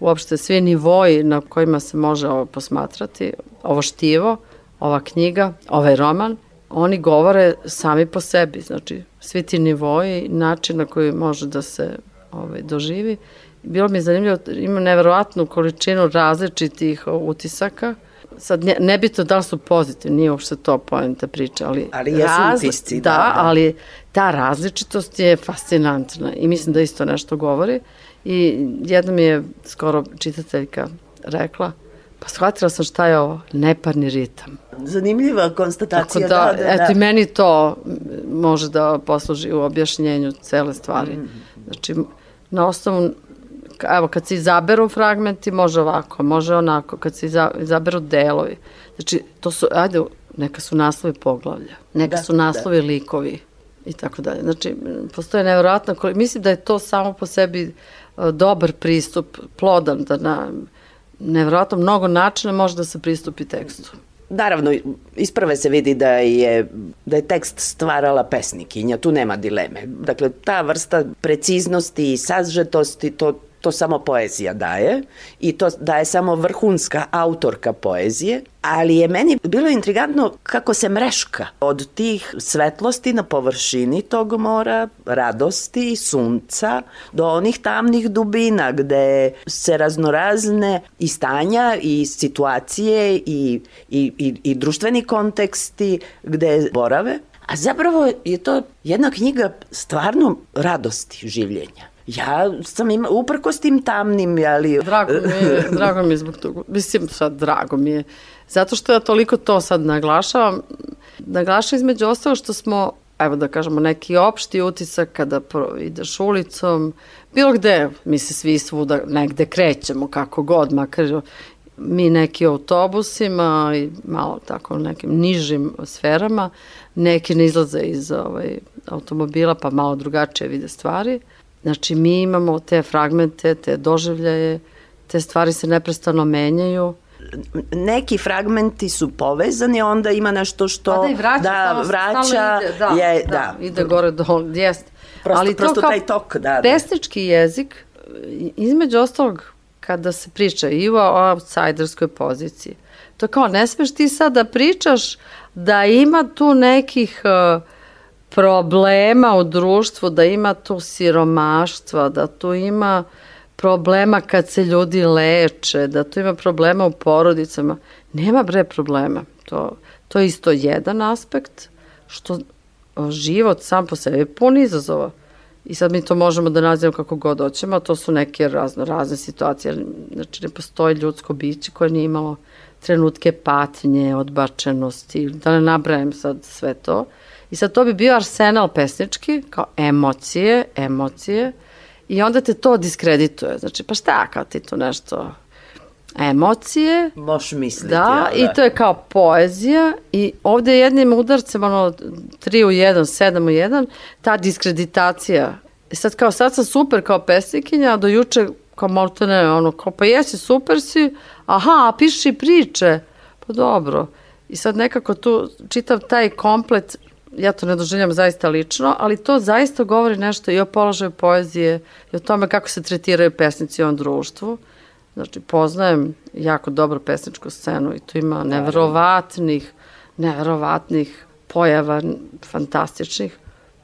uopšte svi nivoji na kojima se može ovo posmatrati, ovo štivo, ova knjiga, ovaj roman, oni govore sami po sebi, znači svi ti nivoji, način na koji može da se ovaj, doživi. Bilo mi je zanimljivo, ima neverovatnu količinu različitih utisaka, sad ne, nebitno da li su pozitivni, nije uopšte to poenta priče, ali... Ali jesu raz, utisci, da, da, da. ali ta različitost je fascinantna i mislim da isto nešto govori. I jedna mi je skoro čitateljka rekla, pa shvatila sam šta je ovo, neparni ritam. Zanimljiva konstatacija. Tako da, da, da, da. eto da. i meni to može da posluži u objašnjenju cele stvari. Mm -hmm. Znači, na osnovu, evo, kad se izaberu fragmenti, može ovako, može onako, kad se izaberu delovi. Znači, to su, ajde, neka su naslovi poglavlja, neka da, su naslovi da. likovi i tako dalje. Znači, postoje nevjerojatna, mislim da je to samo po sebi E, dobar pristup, plodan, da na nevjerojatno mnogo načina može da se pristupi tekstu. Naravno, isprave se vidi da je, da je tekst stvarala pesnikinja, tu nema dileme. Dakle, ta vrsta preciznosti i sažetosti, to, to samo poezija daje i to daje samo vrhunska autorka poezije, ali je meni bilo intrigantno kako se mreška od tih svetlosti na površini tog mora, radosti, i sunca, do onih tamnih dubina gde se raznorazne i stanja i situacije i, i, i, i društveni konteksti gde borave. A zapravo je to jedna knjiga stvarno radosti življenja ja sam im, uprkos tim tamnim, jeli... Drago mi je, drago mi je zbog toga. Mislim, sad drago mi je. Zato što ja toliko to sad naglašavam. Naglašavam između ostalo što smo evo da kažemo, neki opšti utisak kada ideš ulicom, bilo gde, mi se svi svuda negde krećemo, kako god, makar mi neki autobusima i malo tako nekim nižim sferama, neki ne izlaze iz ovaj, automobila pa malo drugačije vide stvari. Znači, mi imamo te fragmente, te doživljaje, te stvari se neprestano menjaju neki fragmenti su povezani, onda ima nešto što pa da, i vraća, da stalo, vraća stalo ide, da, je, da, da. ide gore do jest. Prosto, Ali prosto to taj tok, da, da. Pesnički jezik, između ostalog, kada se priča i o outsiderskoj poziciji, to kao ne smeš ti sad da pričaš da ima tu nekih uh, problema u društvu, da ima tu siromaštva, da tu ima problema kad se ljudi leče, da tu ima problema u porodicama. Nema bre problema. To, to je isto jedan aspekt što život sam po sebi je pun izazova. I sad mi to možemo da nazivamo kako god hoćemo, a to su neke razno, razne situacije. Znači, ne postoji ljudsko biće koje nije imalo trenutke patnje, odbačenosti, da ne nabrajem sad sve to. Uh, I sad to bi bio arsenal pesnički, kao emocije, emocije, i onda te to diskredituje. Znači, pa šta, kao ti tu nešto emocije. Moš misliti. Da, ja, i da? to je kao poezija i ovde jednim udarcem, ono, 3 u 1, 7 u 1, ta diskreditacija. I sad kao, sad sam super kao pesnikinja, a do juče kao maltene, ono, kao, pa jesi, super si, aha, piši priče. Pa dobro. I sad nekako tu čitav taj komplet ja to ne doživljam zaista lično, ali to zaista govori nešto i o položaju poezije i o tome kako se tretiraju pesnici u ovom društvu. Znači, poznajem jako dobro pesničku scenu i tu ima neverovatnih, neverovatnih pojava, fantastičnih.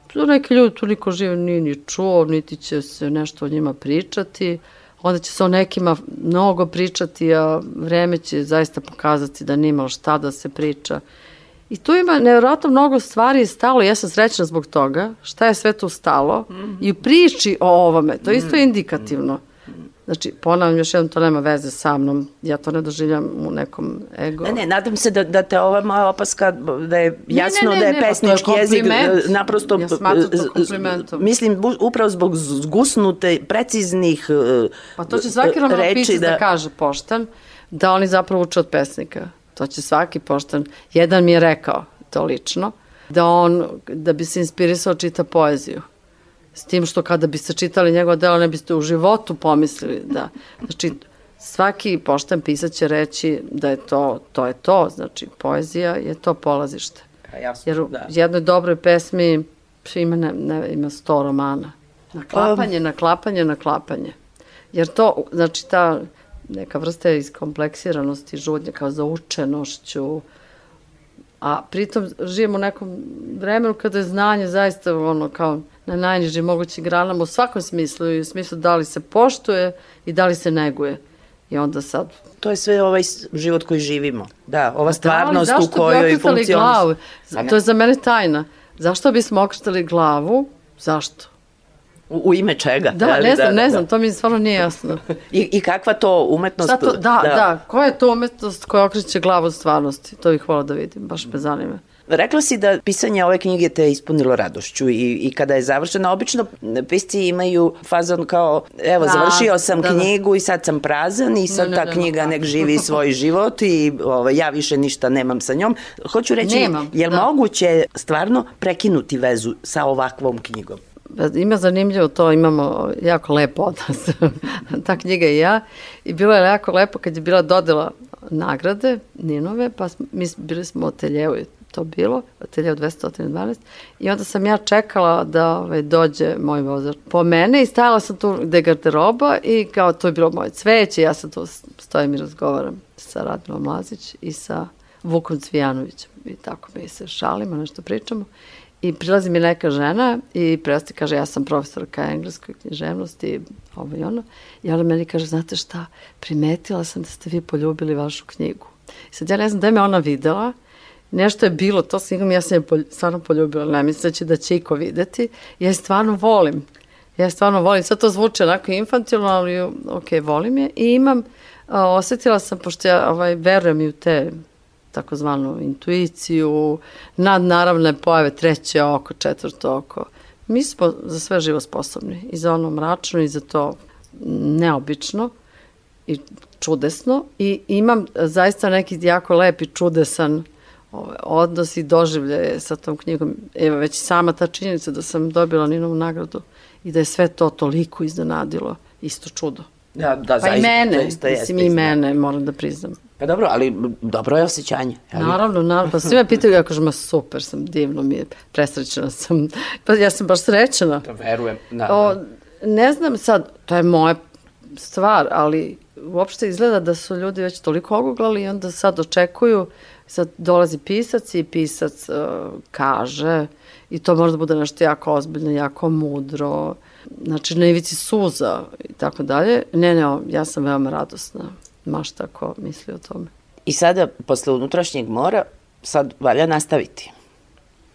Tu neki ljudi tu niko žive nije ni čuo, niti će se nešto o njima pričati. Onda će se o nekima mnogo pričati, a vreme će zaista pokazati da nimalo šta da se priča. I tu ima nevjerojatno mnogo stvari stalo ja sam srećna zbog toga, šta je sve tu stalo mm. i u priči o ovome, to je isto mm. indikativno. Znači, ponavljam još jednom, to nema veze sa mnom, ja to ne doživljam u nekom ego. Ne, ne, nadam se da, da te ova moja opaska, da je jasno ne, ne, da ne, da je pesnički jezik, e, naprosto... Ja smatram to e, Mislim, upravo zbog zgusnute, preciznih e, Pa to će svaki romanopisac da... da kaže pošten, da oni zapravo uče od pesnika. To će svaki pošten. Jedan mi je rekao to lično, da on, da bi se inspirisao čita poeziju. S tim što kada biste čitali njegovo delo, ne biste u životu pomislili da... Znači, svaki pošten pisac će reći da je to, to je to, znači poezija je to polazište. Jasno, Jer u da. jednoj dobroj pesmi ima, ne, ne, ima sto romana. Naklapanje, um. naklapanje, naklapanje. Jer to, znači ta neka vrsta iskompleksiranosti, žudnja kao zaučenošću, a pritom živimo u nekom vremenu kada je znanje zaista ono kao na najnižim mogućim granama u svakom smislu i u smislu da li se poštuje i da li se neguje. I onda sad... To je sve ovaj život koji živimo. Da, ova da, stvarnost da, u kojoj funkcionalnost. Glavu? To je za mene tajna. Zašto bismo okretali glavu? Zašto? U, u ime čega? Da, ne znam, da, da ne da. znam, da. to mi stvarno nije jasno. I, I kakva to umetnost? to, da, da, da, koja je to umetnost koja okreće glavu stvarnosti? To bih volao da vidim, baš me zanima. Rekla si da pisanje ove knjige te ispunilo radošću i, i kada je završena, obično pisci imaju fazon kao, evo, da, završio da, sam da, knjigu da. i sad sam prazan i sad ne, ne, ta knjiga ne, nek živi svoj život i ovo, ovaj, ja više ništa nemam sa njom. Hoću reći, Nemam, je li da. moguće stvarno prekinuti vezu sa ovakvom knjigom? Pa, ima zanimljivo to, imamo jako lepo odnos, nas, ta knjiga i ja, i bilo je jako lepo kad je bila dodela nagrade Ninove, pa mi bili smo u ateljevu, to bilo, ateljev 212, i onda sam ja čekala da ovaj, dođe moj vozač po mene i stajala sam tu gde garderoba i kao to je bilo moje cveće, ja sam tu stojim i razgovaram sa Radmilom Lazić i sa Vukom Cvijanovićem i tako mi se šalimo, nešto pričamo. I prilazi mi neka žena i presti kaže, ja sam profesorka engleskoj književnosti, ovo i ono. I ona meni kaže, znate šta, primetila sam da ste vi poljubili vašu knjigu. I sad ja ne znam da je me ona videla, nešto je bilo to s knjigom, ja sam je polj, stvarno poljubila, ne misleći da će iko videti. Ja je stvarno volim. Ja je stvarno volim. Sad to zvuče onako infantilno, ali ok, volim je. I imam, a, osetila sam, pošto ja ovaj, verujem i u te takozvanu intuiciju, nadnaravne pojave, treće oko, četvrto oko. Mi smo za sve živo sposobni, i za ono mračno, i za to neobično i čudesno. I imam zaista neki jako lep i čudesan ovaj, odnos i doživlje sa tom knjigom. Evo, već sama ta činjenica da sam dobila Ninovu nagradu i da je sve to toliko iznenadilo, isto čudo. Da, da, pa zaista, i mene, zaista mislim, i mene, moram da priznam. Pa dobro, ali dobro je osjećanje. Ali... Naravno, naravno. Pa svi me pitaju, ja kažem, super sam, divno mi je, presrećena sam. Pa ja sam baš srećena. Da verujem. Da, o, da. ne znam sad, to je moja stvar, ali uopšte izgleda da su ljudi već toliko oguglali i onda sad očekuju, sad dolazi pisac i pisac uh, kaže i to možda bude nešto jako ozbiljno, jako mudro, znači na ivici suza i tako dalje. Ne, ne, ja sam veoma radosna mašta ko misli o tome. I sada, posle unutrašnjeg mora, sad valja nastaviti.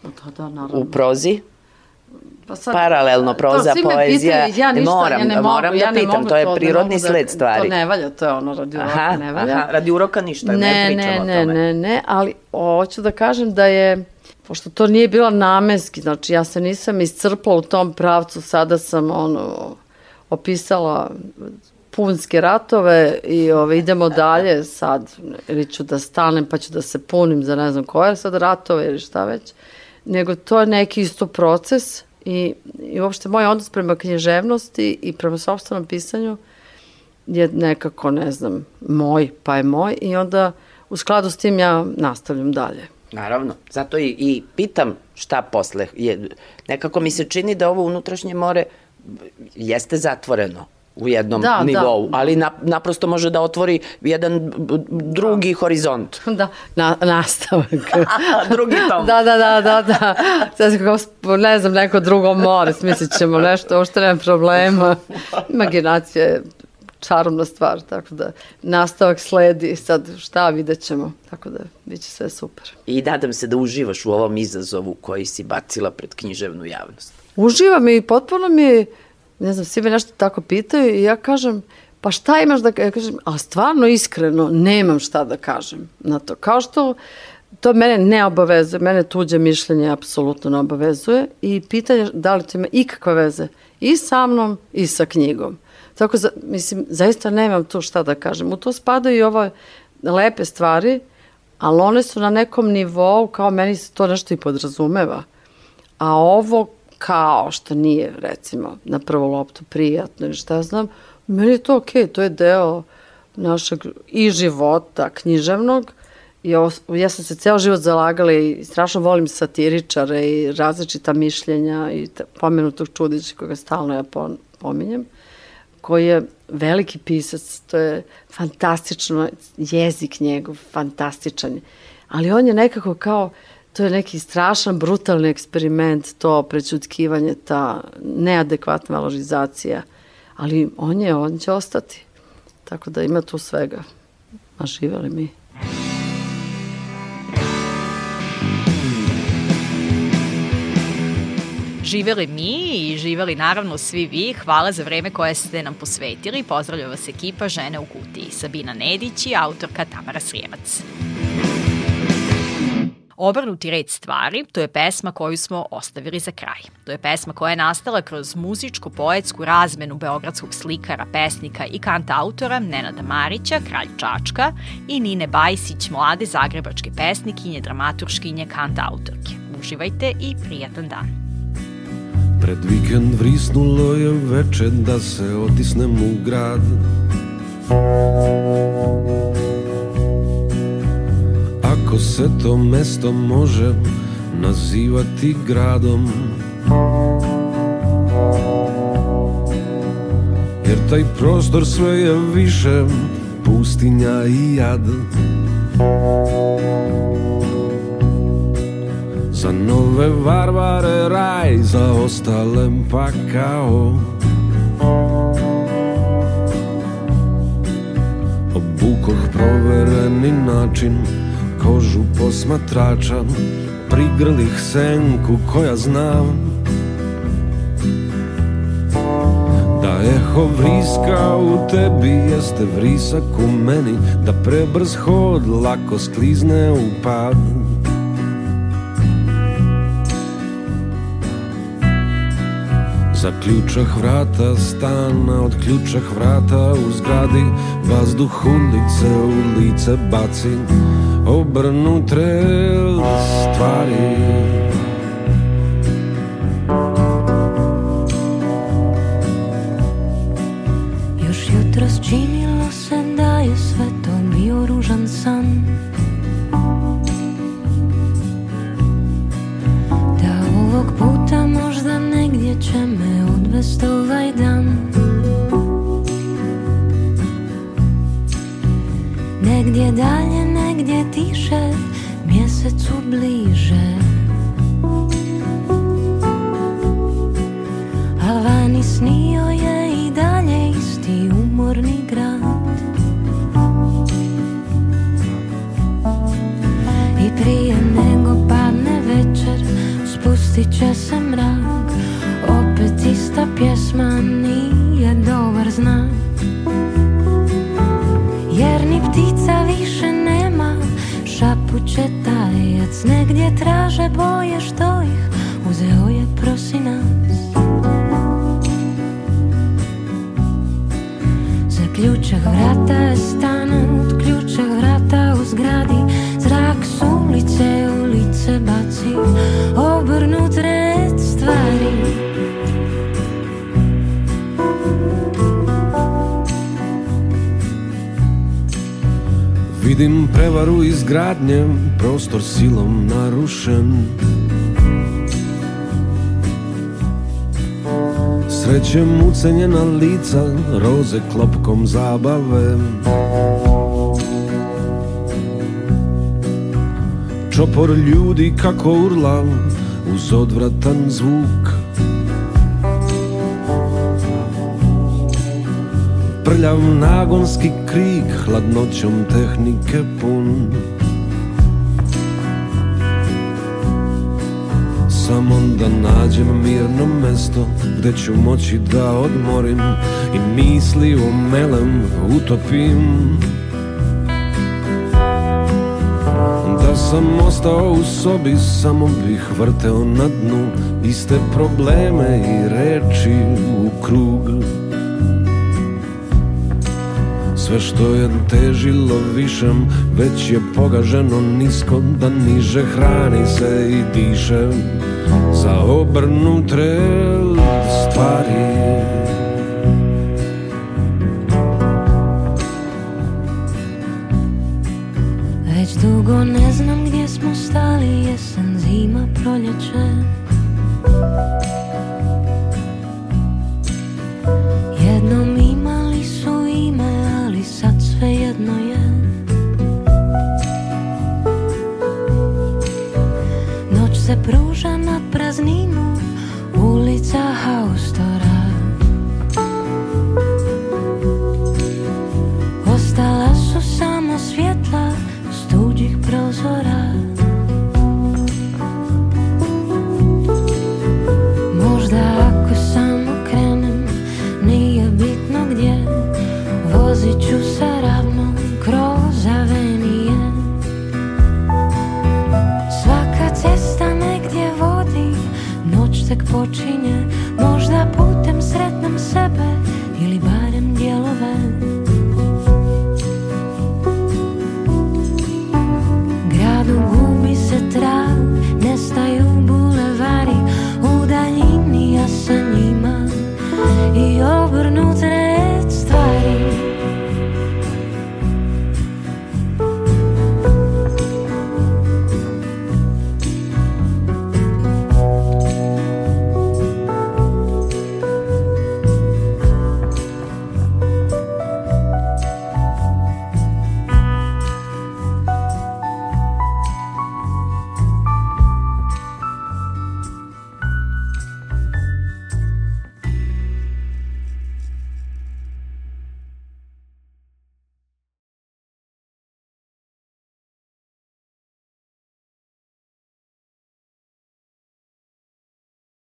Pa da, da, naravno. U prozi, Pa sad, Paralelno proza, to, poezija, pitaju, ja ništa, moram, ja ne mogu, moram da ja da pitam, mogu to, to je prirodni da, sled stvari. To ne valja, to je ono, radi uroka aha, ne valja. Aha, radi uroka ništa, ne, ne pričamo ne, o tome. Ne, ne, ne, ali hoću da kažem da je, pošto to nije bilo namenski, znači ja se nisam iscrpla u tom pravcu, sada sam ono, opisala punske ratove i ove, idemo dalje sad, ili ću da stanem pa ću da se punim za ne znam koje sad ratove ili šta već, nego to je neki isto proces i, i uopšte moj odnos prema knježevnosti i prema sobstvenom pisanju je nekako, ne znam, moj, pa je moj i onda u skladu s tim ja nastavljam dalje. Naravno, zato i, i pitam šta posle. Je, nekako mi se čini da ovo unutrašnje more jeste zatvoreno u jednom da, da. nivou, da. ali na, naprosto može da otvori jedan drugi da. horizont. Da, na, nastavak. drugi tom. da, da, da, da, da. Sad kako, ne znam, neko drugo more, smislit ćemo nešto, uopšte nema problema. Imaginacija je čarobna stvar, tako da nastavak sledi, sad šta vidjet ćemo, tako da bit će sve super. I nadam se da uživaš u ovom izazovu koji si bacila pred književnu javnost. Uživam i potpuno mi je ne znam, svi me nešto tako pitaju i ja kažem, pa šta imaš da ja kažem, a stvarno iskreno nemam šta da kažem na to. Kao što to mene ne obavezuje, mene tuđe mišljenje apsolutno ne obavezuje i pitanje da li to ima ikakve veze i sa mnom i sa knjigom. Tako, za, mislim, zaista nemam tu šta da kažem. U to spadaju i ove lepe stvari, ali one su na nekom nivou, kao meni se to nešto i podrazumeva. A ovo kao što nije, recimo, na prvu loptu prijatno i šta znam, meni je to okej, to je deo našeg i života književnog, I ovo, ja sam se ceo život zalagala i strašno volim satiričare i različita mišljenja i pomenutog čudića koga stalno ja pominjem, koji je veliki pisac, to je fantastično, jezik njegov, fantastičan. Ali on je nekako kao To je neki strašan, brutalni eksperiment, to prećutkivanje, ta neadekvatna valorizacija. Ali on je, on će ostati. Tako da ima tu svega. A živali mi. živeli mi i živeli naravno svi vi. Hvala za vreme koje ste nam posvetili. Pozdravlja vas ekipa Žene u kutiji. Sabina Nedić i autorka Tamara Srijemac. Obrnuti red stvari, to je pesma koju smo ostavili za kraj. To je pesma koja je nastala kroz muzičko-poetsku razmenu beogradskog slikara, pesnika i kanta autora Nenada Marića, kralj Čačka i Nine Bajsić, mlade zagrebačke pesnikinje, dramaturškinje, kanta autorke. Uživajte i prijatan dan. Pred vikend vrisnulo je veče da se otisnem u grad. Ako se to mesto može nazivati gradom Jer taj prostor sve je više pustinja i jad Za nove varvare raj, za ostale pa Obukoh provereni način kožu posmatrača Prigrlih senku koja znam Da eho vriska u tebi jeste vrisak u meni Da prebrz hod lako sklizne u pad Zaključah vrata stana, odključah vrata u zgradi Vazduh ulice u lice baci obrnutre stvari Još jutro činilo se da je sve to bio ružan san Da ovog puta možda negdje će me odvest ovaj dan Negdje dalje, negdje tiše, mjesecu bliže Alvani snio je i dalje isti umorni grad I prije nego padne večer, spustit će se mrak Opet ista pjesma nije dobar znak početajac Negdje traže boje što ih uzeo je prosinac Za ključak vrata je stana, od ključak vrata vidim prevaru izgradnjem Prostor silom narušen mucenje na lica Roze klopkom zabave Čopor ljudi kako urla Uz odvratan zvuk Prljav nagonski krik hladnoćom tehnike pun Sam onda nađem mirno mesto Gde ću moći da odmorim I misli omelem utopim Da sam ostao u sobi Samo bih vrteo na dnu Iste probleme i reči u krugu Sve što je težilo višem Već je pogaženo nisko Da niže hrani se i diše Za obrnut rel stvari Već dugo ne znam gdje smo stali Jesen, zima, proljeće